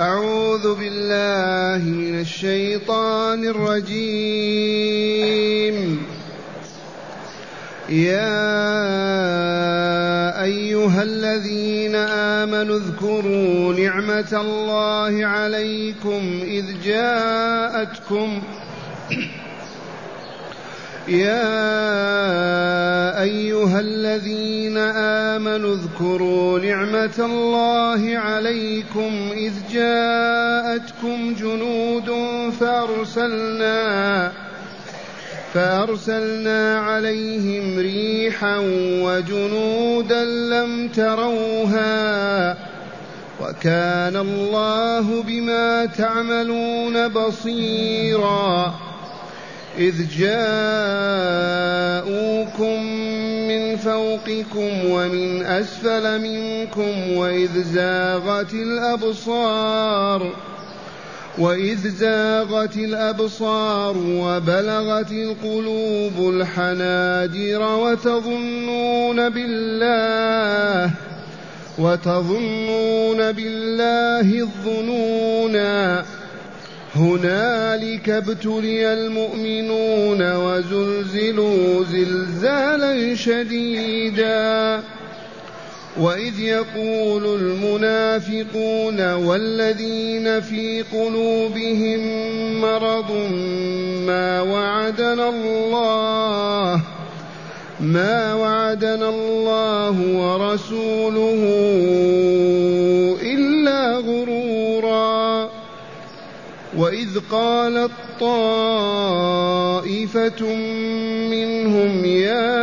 أعوذ بالله من الشيطان الرجيم. يا أيها الذين آمنوا اذكروا نعمة الله عليكم إذ جاءتكم يا أيها الذين آمنوا اذكروا نعمة الله عليكم إذ جاءتكم جنود فأرسلنا فأرسلنا عليهم ريحا وجنودا لم تروها وكان الله بما تعملون بصيرا إذ جاءوكم من فوقكم ومن أسفل منكم وإذ زاغت الأبصار وإذ زاغت الأبصار وبلغت القلوب الحناجر وتظنون بالله وتظنون بالله الظنونا هنالك ابتلي المؤمنون وزلزلوا زلزالا شديدا. وإذ يقول المنافقون والذين في قلوبهم مرض ما وعدنا الله ما وعدنا الله ورسوله قالت طائفة منهم يا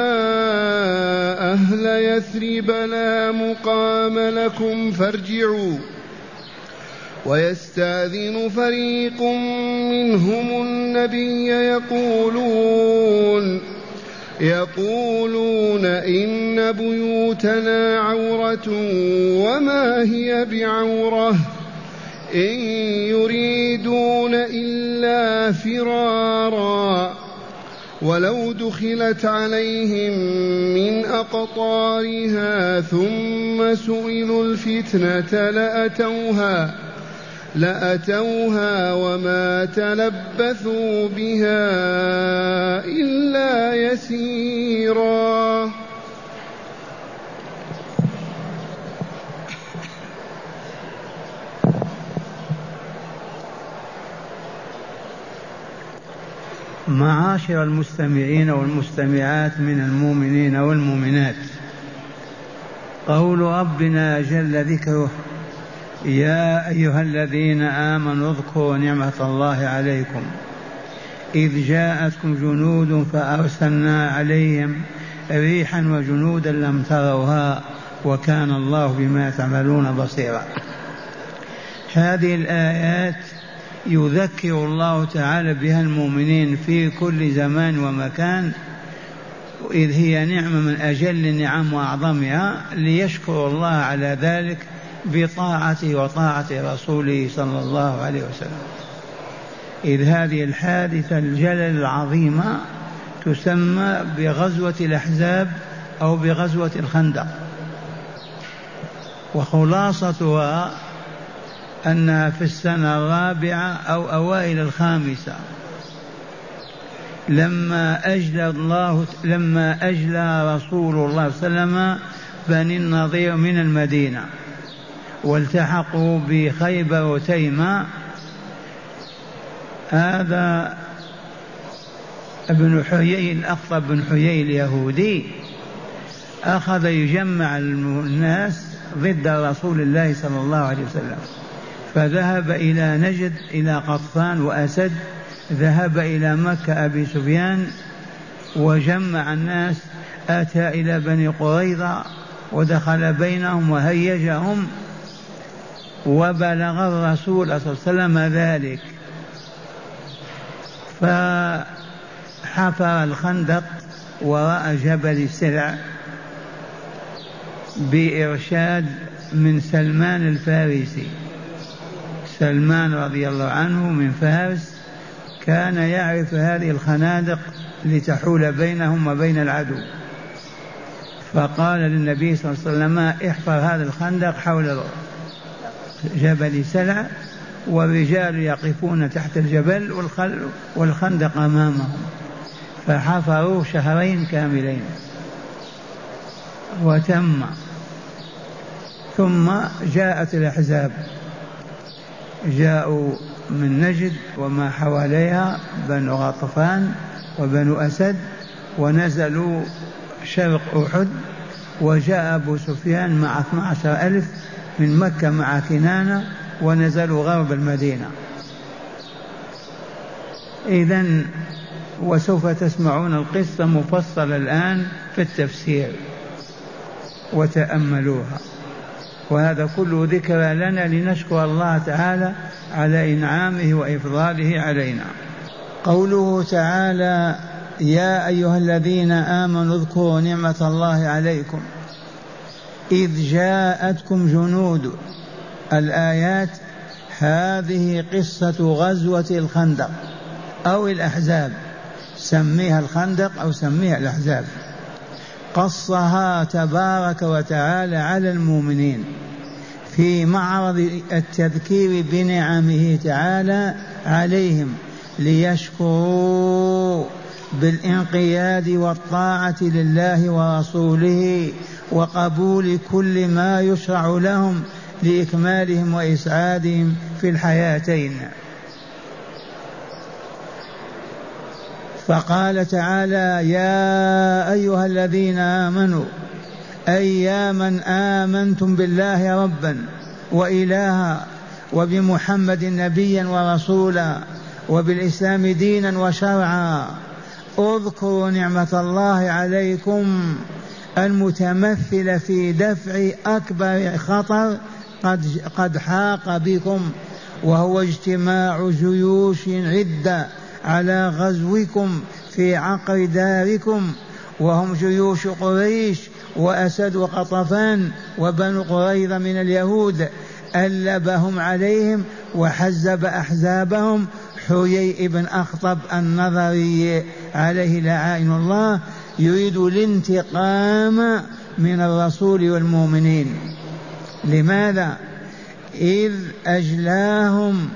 أهل يثرب لا مقام لكم فارجعوا. ويستأذن فريق منهم النبي يقولون يقولون إن بيوتنا عورة وما هي بعورة إن يريدون فرارا ولو دخلت عليهم من أقطارها ثم سئلوا الفتنة لأتوها لأتوها وما تلبثوا بها إلا يسيرا. معاشر المستمعين والمستمعات من المؤمنين والمؤمنات. قول ربنا جل ذكره يا أيها الذين آمنوا اذكروا نعمة الله عليكم. إذ جاءتكم جنود فأرسلنا عليهم ريحا وجنودا لم تروها وكان الله بما تعملون بصيرا. هذه الآيات يذكر الله تعالى بها المؤمنين في كل زمان ومكان إذ هي نعمة من أجل النعم وأعظمها ليشكروا الله على ذلك بطاعته وطاعة رسوله صلى الله عليه وسلم. إذ هذه الحادثة الجلل العظيمة تسمى بغزوة الأحزاب أو بغزوة الخندق. وخلاصتها أنها في السنة الرابعة أو أوائل الخامسة. لما أجلى الله لما أجلى رسول الله صلى الله عليه وسلم بني النضير من المدينة. والتحقوا بخيبر وتيمة. هذا ابن حيي الأخطب بن حيي اليهودي. أخذ يجمع الناس ضد رسول الله صلى الله عليه وسلم. فذهب إلى نجد إلى قطفان وأسد. ذهب إلى مكة أبي سفيان وجمع الناس أتى إلى بني قريظة ودخل بينهم وهيجهم وبلغ الرسول صلى الله عليه وسلم ذلك. فحفر الخندق وراء جبل السرع بإرشاد من سلمان الفارسي. سلمان رضي الله عنه من فارس كان يعرف هذه الخنادق لتحول بينهم وبين العدو. فقال للنبي صلى الله عليه وسلم احفر هذا الخندق حول جبل سلع والرجال يقفون تحت الجبل والخندق أمامهم. فحفروا شهرين كاملين. وتم. ثم جاءت الأحزاب. جاءوا من نجد وما حواليها بنو غطفان وبنو أسد ونزلوا شرق أحد وجاء أبو سفيان مع 12 ألف من مكة مع كنانة ونزلوا غرب المدينة. إذا وسوف تسمعون القصة مفصلة الآن في التفسير. وتأملوها. وهذا كله ذكرى لنا لنشكر الله تعالى على إنعامه وإفضاله علينا. قوله تعالى يا أيها الذين آمنوا اذكروا نعمة الله عليكم. إذ جاءتكم جنود. الآيات هذه قصة غزوة الخندق أو الأحزاب. سميها الخندق أو سميها الأحزاب. قصها تبارك وتعالى على المؤمنين في معرض التذكير بنعمه تعالى عليهم ليشكروا بالانقياد والطاعة لله ورسوله وقبول كل ما يشرع لهم لإكمالهم وإسعادهم في الحياتين. فقال تعالى يا أيها الذين آمنوا أي يا من آمنتم بالله ربا وإلها وبمحمد نبيا ورسولا وبالإسلام دينا وشرعا اذكروا نعمة الله عليكم المتمثله في دفع أكبر خطر قد قد حاق بكم وهو اجتماع جيوش عدة على غزوكم في عقر داركم وهم جيوش قريش وأسد وقطفان وبنو قريظة من اليهود. ألبهم عليهم وحزب أحزابهم. حيي بن أخطب النظري عليه لعائن الله. يريد الانتقام من الرسول والمؤمنين. لماذا؟ إذ أجلاهم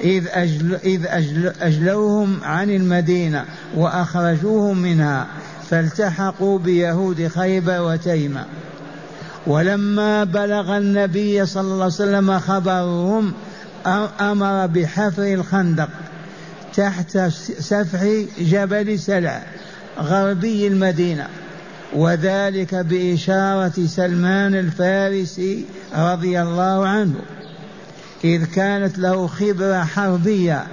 إذ, أجل إذ أجل أجلوهم عن المدينة وأخرجوهم منها فالتحقوا بيهود خيبر وتيمة. ولما بلغ النبي صلى الله عليه وسلم خبرهم أمر بحفر الخندق تحت سفح جبل سلع غربي المدينة وذلك بإشارة سلمان الفارسي رضي الله عنه. إذ كانت له خبرة حربية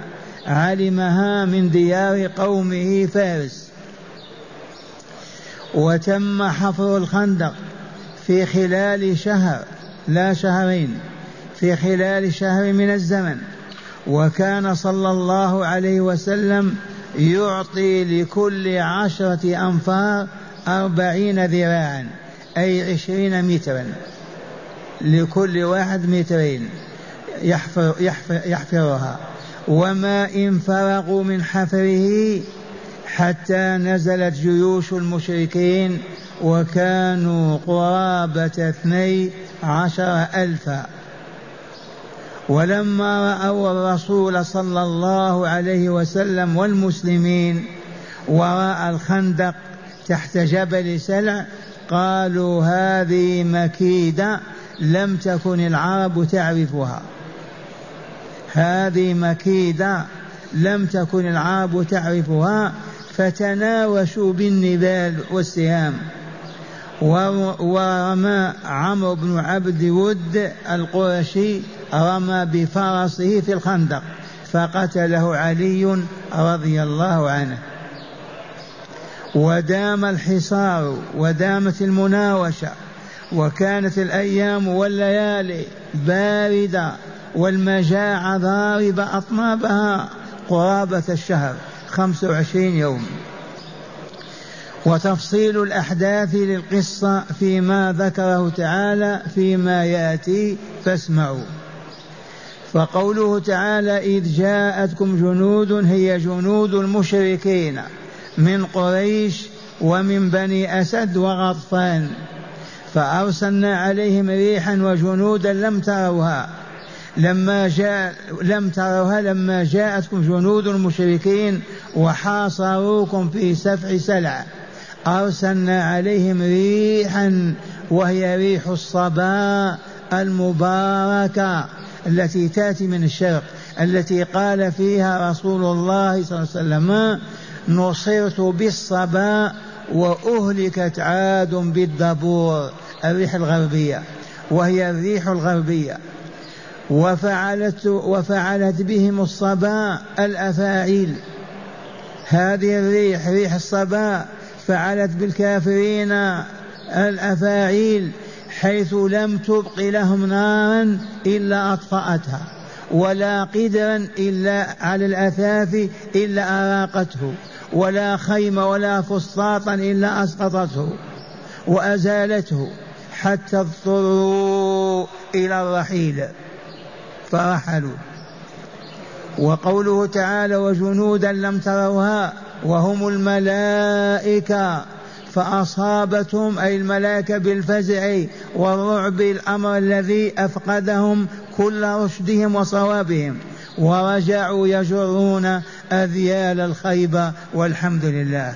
علمها من ديار قومه فارس. وتم حفر الخندق في خلال شهر لا شهرين في خلال شهر من الزمن. وكان صلى الله عليه وسلم يعطي لكل عشرة أنفار أربعين ذراعا أي عشرين مترا لكل واحد مترين. يحفر يحفر يحفرها وما إن فرغوا من حفره حتى نزلت جيوش المشركين وكانوا قرابة اثني عشر ألفا. ولما رأوا الرسول صلى الله عليه وسلم والمسلمين وراء الخندق تحت جبل سلع قالوا هذه مكيدة لم تكن العرب تعرفها. هذه مكيدة لم تكن العرب تعرفها فتناوشوا بالنبال والسهام. ورمى عمرو بن عبد ود القرشي رمى بفرسه في الخندق فقتله علي رضي الله عنه. ودام الحصار ودامت المناوشة. وكانت الأيام والليالي باردة والمجاعة ضاربة أطنابها قرابة الشهر خمس وعشرين يوم. وتفصيل الأحداث للقصة فيما ذكره تعالى فيما يأتي فاسمعوا. فقوله تعالى إذ جاءتكم جنود هي جنود المشركين من قريش ومن بني أسد وغطفان. فأرسلنا عليهم ريحا وجنودا لم تروها. لما جاء لم تروها لما جاءتكم جنود المشركين وحاصروكم في سفع سلع. أرسلنا عليهم ريحا وهي ريح الصبا المباركة التي تأتي من الشرق التي قال فيها رسول الله صلى الله عليه وسلم نصرت بالصبا وأهلكت عاد بالدبور. الريح الغربية وهي الريح الغربية. وفعلت وفعلت بهم الصبا الأفاعيل. هذه الريح ريح الصبا فعلت بالكافرين الأفاعيل حيث لم تبق لهم نارا إلا أطفأتها ولا قدرا إلا على الأثاث إلا أراقته ولا خيم ولا فسطاطا إلا أسقطته وأزالته. حتى اضطروا إلى الرحيل. فرحلوا. وقوله تعالى وجنودا لم تروها وهم الملائكة. فأصابتهم أي الملائكة بالفزع والرعب الأمر الذي أفقدهم كل رشدهم وصوابهم. ورجعوا يجرون أذيال الخيبة والحمد لله.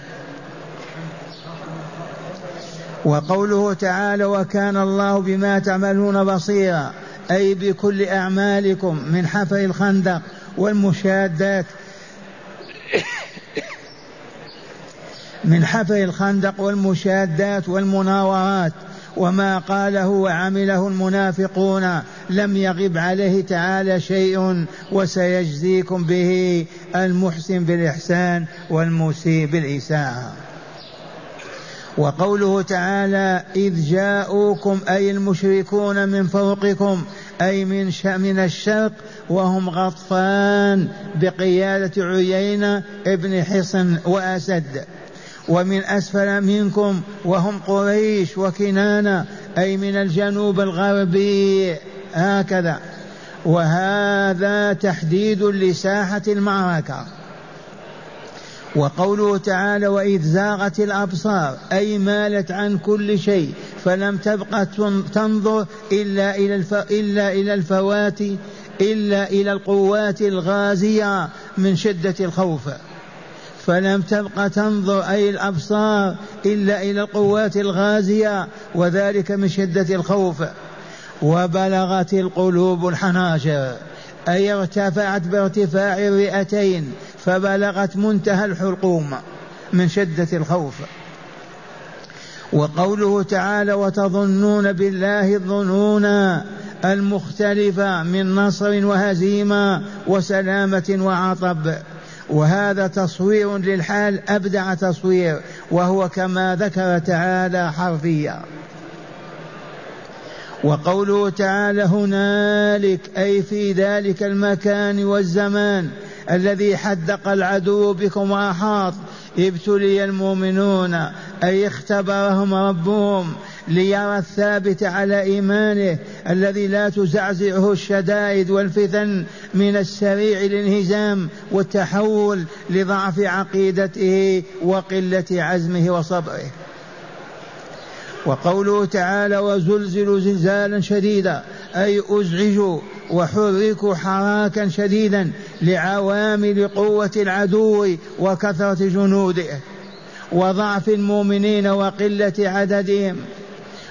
وقوله تعالى وكان الله بما تعملون بصيرا أي بكل أعمالكم من حفر الخندق والمشادات من حفر الخندق والمشادات والمناورات وما قاله وعمله المنافقون لم يغب عليه تعالى شيء وسيجزيكم به المحسن بالإحسان والمسيء بالإساءة. وقوله تعالى إذ جاءوكم أي المشركون من فوقكم أي من من الشرق وهم غطفان بقيادة عيينة ابن حصن وأسد ومن أسفل منكم وهم قريش وكنانة أي من الجنوب الغربي هكذا. وهذا تحديد لساحة المعركة. وقوله تعالى وإذ زاغت الأبصار أي مالت عن كل شيء فلم تبق تنظر إلا إلى الف... إلا إلى الفوات إلا إلى القوات الغازية من شدة الخوف. فلم تبق تنظر أي الأبصار إلا إلى القوات الغازية وذلك من شدة الخوف. وبلغت القلوب الحناجر. أي ارتفعت بارتفاع الرئتين فبلغت منتهى الحلقوم من شدة الخوف. وقوله تعالى وتظنون بالله الظنون المختلفة من نصر وهزيمة وسلامة وعطب. وهذا تصوير للحال أبدع تصوير وهو كما ذكر تعالى حرفيا. وقوله تعالى هنالك أي في ذلك المكان والزمان الذي حدق العدو بكم وأحاط ابتلي المؤمنون أي اختبرهم ربهم ليرى الثابت على إيمانه الذي لا تزعزعه الشدائد والفتن من السريع الانهزام والتحول لضعف عقيدته وقلة عزمه وصبره. وقوله تعالى وزلزلوا زلزالا شديدا أي أزعجوا وحركوا حراكا شديدا لعوامل قوة العدو وكثرة جنوده وضعف المؤمنين وقلة عددهم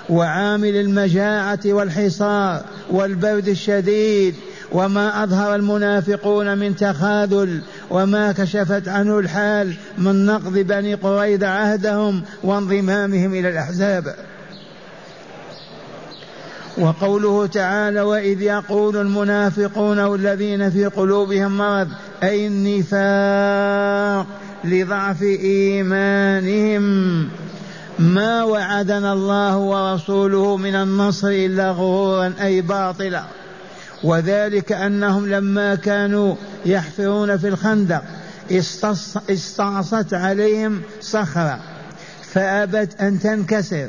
وعامل المجاعة والحصار والبرد الشديد وما أظهر المنافقون من تخاذل وما كشفت عنه الحال من نقض بني قريظة عهدهم وانضمامهم إلى الأحزاب. وقوله تعالى وإذ يقول المنافقون والذين في قلوبهم مرض أي النفاق لضعف إيمانهم. ما وعدنا الله ورسوله من النصر إلا غرورا أي باطلا. وذلك أنهم لما كانوا يحفرون في الخندق. استعصت عليهم صخرة. فأبت أن تنكسر.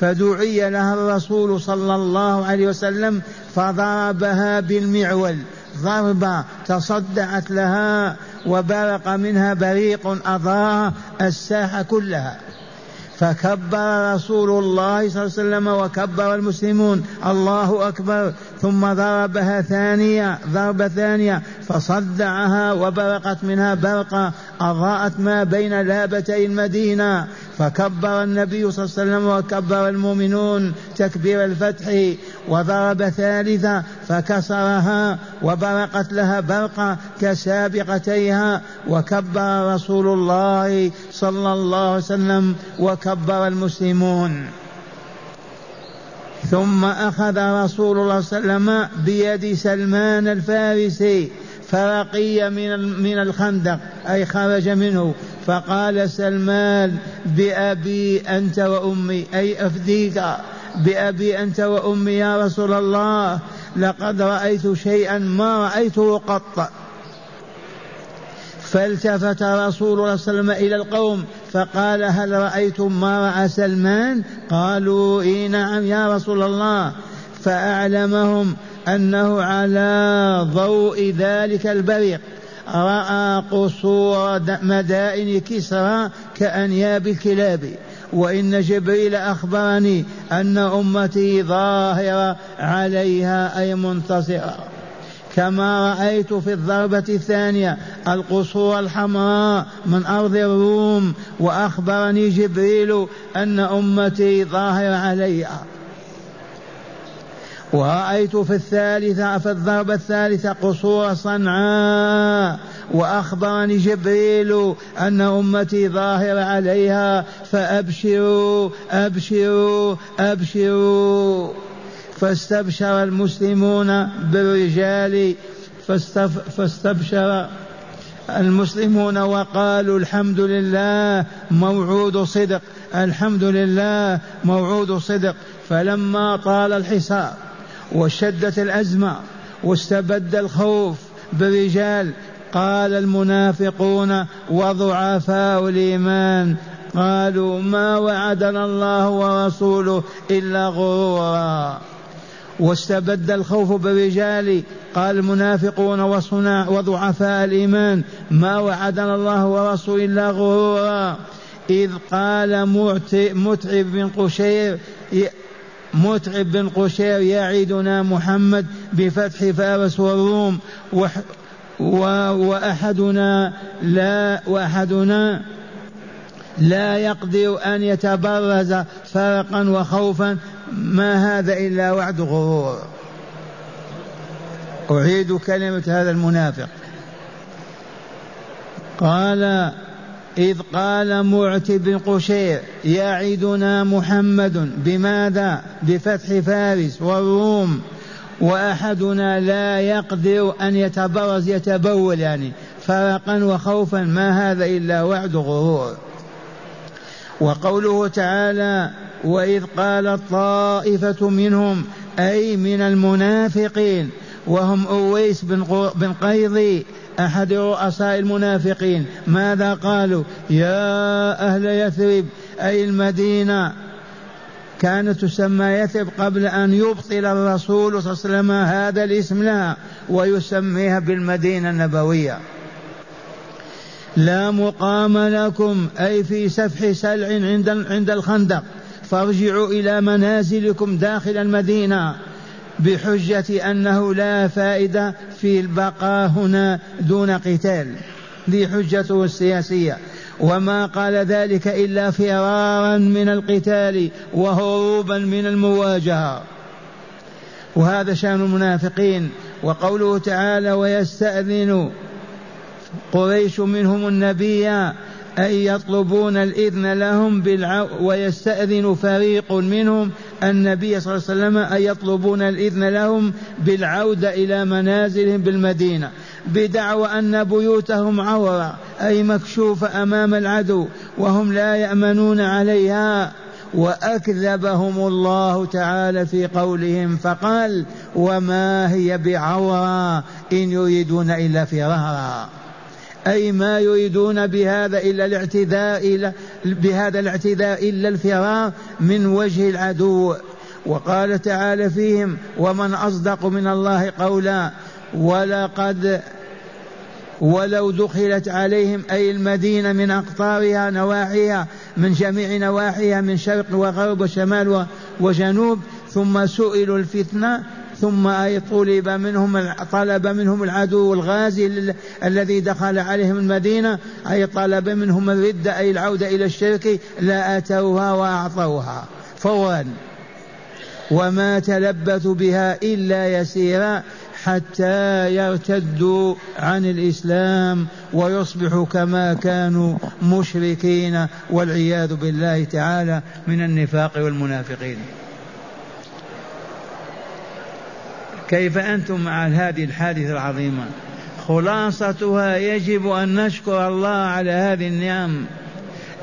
فدعي لها الرسول صلى الله عليه وسلم فضربها بالمعول. ضربة تصدعت لها وبرق منها بريق أضاء الساحة كلها. فكبر رسول الله صلى الله عليه وسلم وكبر المسلمون. الله أكبر. ثم ضربها ثانية ضربة ثانية فصدعها وبرقت منها برقة. أضاءت ما بين لابتي المدينة. فكبر النبي صلى الله عليه وسلم وكبر المؤمنون تكبير الفتح وضرب ثالثة فكسرها وبرقت لها برقة كسابقتيها وكبر رسول الله صلى الله عليه وسلم وكبر المسلمون. ثم أخذ رسول الله صلى الله عليه وسلم بيد سلمان الفارسي فرقي من من الخندق أي خرج منه. فقال سلمان بأبي أنت وأمي أي أفديك بأبي أنت وأمي يا رسول الله لقد رأيت شيئا ما رأيته قط. فالتفت رسول الله صلى الله عليه وسلم إلى القوم فقال هل رأيتم ما رأى سلمان؟ قالوا إي نعم يا رسول الله. فأعلمهم أنه على ضوء ذلك البريق رأى قصور مدائن كسرى كأنياب الكلاب. وإن جبريل أخبرني أن أمتي ظاهرة عليها أي منتصرة. كما رأيت في الضربة الثانية القصور الحمراء من أرض الروم وأخبرني جبريل أن أمتي ظاهرة عليها. ورأيت في الثالثة في الضربة الثالثة قصور صنعاء وأخبرني جبريل أن أمتي ظاهرة عليها فأبشروا أبشروا أبشروا. فاستبشر المسلمون بالرجال فاستبشر المسلمون وقالوا الحمد لله موعود صدق الحمد لله موعود صدق. فلما طال الحصار وشدت الأزمة واستبد الخوف بالرجال قال المنافقون وضعفاء الإيمان قالوا ما وعدنا الله ورسوله إلا غرورا. واستبد الخوف بالرجال قال المنافقون وضعفاء الإيمان ما وعدنا الله ورسوله إلا غرورا. إذ قال متعب بن قشير متعب بن قشير يعدنا محمد بفتح فارس والروم وأحدنا لا وأحدنا لا يقدر أن يتبرز فرقا وخوفا. ما هذا إلا وعد غرور. أعيد كلمة هذا المنافق. قال إذ قال معتب بن قشير يعدنا محمد بماذا؟ بفتح فارس والروم. وأحدنا لا يقدر أن يتبرز يتبول يعني فرقا وخوفا ما هذا إلا وعد غرور وقوله تعالى وإذ قالت طائفة منهم أي من المنافقين وهم أويس بن قيضي أحد رؤساء المنافقين. ماذا قالوا؟ يا أهل يثرب أي المدينة كانت تسمى يثرب قبل أن يبطل الرسول صلى الله عليه وسلم هذا الاسم لها ويسميها بالمدينة النبوية. لا مقام لكم أي في سفح سلع عند عند الخندق. فارجعوا إلى منازلكم داخل المدينة. بحجة أنه لا فائدة في البقاء هنا دون قتال. ذي حجته السياسية وما قال ذلك إلا فرارا من القتال وهروبا من المواجهة. وهذا شأن المنافقين. وقوله تعالى ويستأذن قريش منهم النبي أي يطلبون الإذن لهم بالعو ويستأذن فريق منهم النبي صلى الله عليه وسلم أي يطلبون الإذن لهم بالعودة إلى منازلهم بالمدينة بدعوى أن بيوتهم عورة أي مكشوفة أمام العدو وهم لا يأمنون عليها. وأكذبهم الله تعالى في قولهم فقال وما هي بعورة إن يريدون إلا فرارا أي ما يريدون بهذا إلا الاعتداء إلى بهذا الاعتداء إلا الفرار من وجه العدو. وقال تعالى فيهم ومن أصدق من الله قولا ولقد ولو دخلت عليهم أي المدينة من أقطارها نواحيها من جميع نواحيها من شرق وغرب وشمال وجنوب ثم سئلوا الفتنة ثم طلب منهم طلب منهم العدو الغازي الذي دخل عليهم المدينة أي طلب منهم الردة أي العودة إلى الشرك لا أتوها وأعطوها. فورا. وما تلبثوا بها إلا يسيرا حتى يرتدوا عن الإسلام ويصبحوا كما كانوا مشركين والعياذ بالله تعالى من النفاق والمنافقين. كيف أنتم مع هذه الحادثة العظيمة؟ خلاصتها يجب أن نشكر الله على هذه النعم.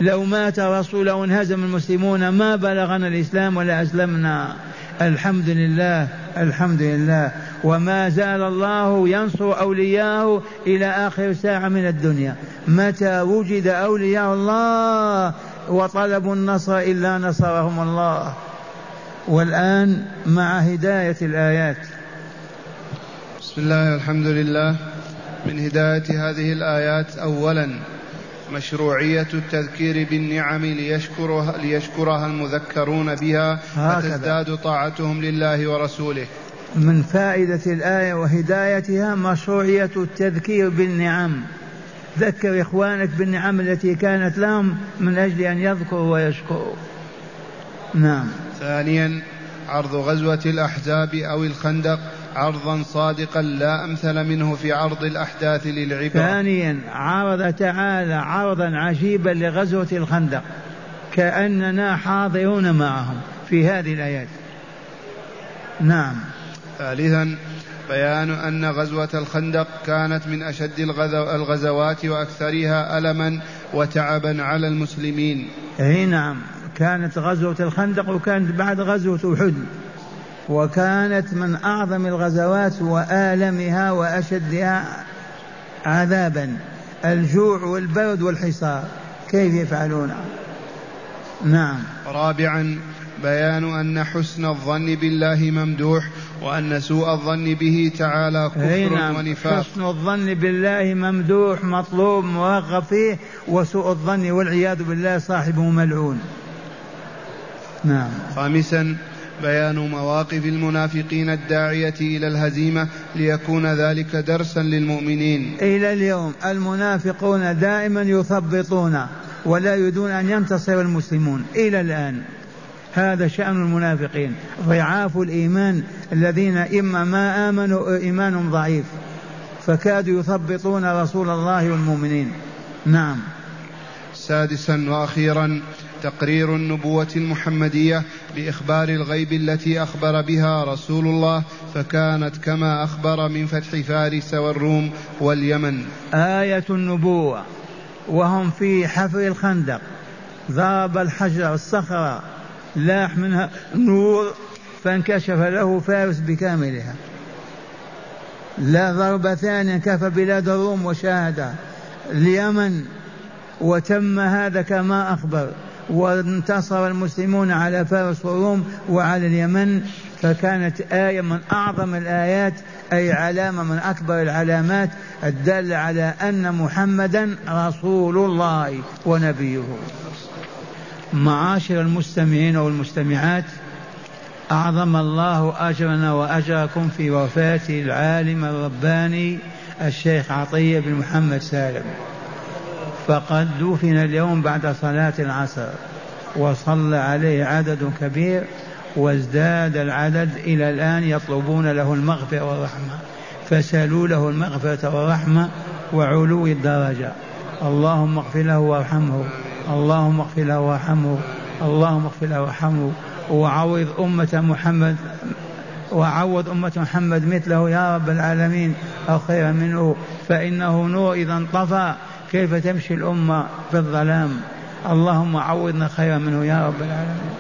لو مات رسول أو انهزم المسلمون ما بلغنا الإسلام ولا أسلمنا. الحمد لله الحمد لله. وما زال الله ينصر أولياءه إلى آخر ساعة من الدنيا. متى وجد أولياء الله وطلبوا النصر إلا نصرهم الله. والآن مع هداية الآيات. بسم الله الحمد لله. من هداية هذه الآيات أولا مشروعية التذكير بالنعم ليشكرها, ليشكرها المذكرون بها فتزداد طاعتهم لله ورسوله. من فائدة الآية وهدايتها مشروعية التذكير بالنعم. ذكر إخوانك بالنعم التي كانت لهم من أجل أن يذكروا ويشكروا. نعم. ثانيا عرض غزوة الأحزاب أو الخندق. عرضا صادقا لا أمثل منه في عرض الأحداث للعبرة ثانيا عرض تعالى عرضا عجيبا لغزوة الخندق كأننا حاضرون معهم في هذه الآيات نعم. ثالثا بيان أن غزوة الخندق كانت من أشد الغزوات وأكثرها ألما وتعبا على المسلمين. أي نعم كانت غزوة الخندق وكانت بعد غزوة أحد. وكانت من أعظم الغزوات وآلمها وأشدها عذابا الجوع والبرد والحصار. كيف يفعلون؟ نعم. رابعا بيان أن حسن الظن بالله ممدوح وأن سوء الظن به تعالى كفر نعم. ونفاق. حسن الظن بالله ممدوح مطلوب مرغب فيه وسوء الظن والعياذ بالله صاحبه ملعون. نعم. خامسا بيان مواقف المنافقين الداعية إلى الهزيمة ليكون ذلك درسا للمؤمنين. إلى اليوم المنافقون دائما يثبطون ولا يريدون أن ينتصر المسلمون. إلى الآن هذا شأن المنافقين. ضعاف الإيمان الذين إما ما آمنوا إيمان ضعيف. فكادوا يثبطون رسول الله والمؤمنين. نعم. سادسا وأخيرا تقرير النبوة المحمدية بإخبار الغيب التي أخبر بها رسول الله فكانت كما أخبر من فتح فارس والروم واليمن. آية النبوة وهم في حفر الخندق. ضرب الحجر الصخرة لاح منها نور فانكشف له فارس بكاملها. لا ضرب ثانيا كفى بلاد الروم وشاهد اليمن وتم هذا كما أخبر. وانتصر المسلمون على فارس والروم وعلى اليمن فكانت آية من أعظم الآيات أي علامة من أكبر العلامات الدالة على أن محمدا رسول الله ونبيه. معاشر المستمعين والمستمعات أعظم الله أجرنا وأجركم في وفاة العالم الرباني الشيخ عطية بن محمد سالم. فقد دفن اليوم بعد صلاة العصر وصلى عليه عدد كبير وازداد العدد إلى الآن يطلبون له المغفرة والرحمة. فسألوا له المغفرة والرحمة وعلو الدرجة. اللهم اغفر له وارحمه. اللهم اغفر له وارحمه. اللهم اغفر له وارحمه. وعوض أمة محمد وعوض أمة محمد مثله يا رب العالمين. أو خيرا منه. فإنه نور إذا انطفى. كيف تمشي الأمة في الظلام؟ اللهم عوضنا خيرا منه يا رب العالمين.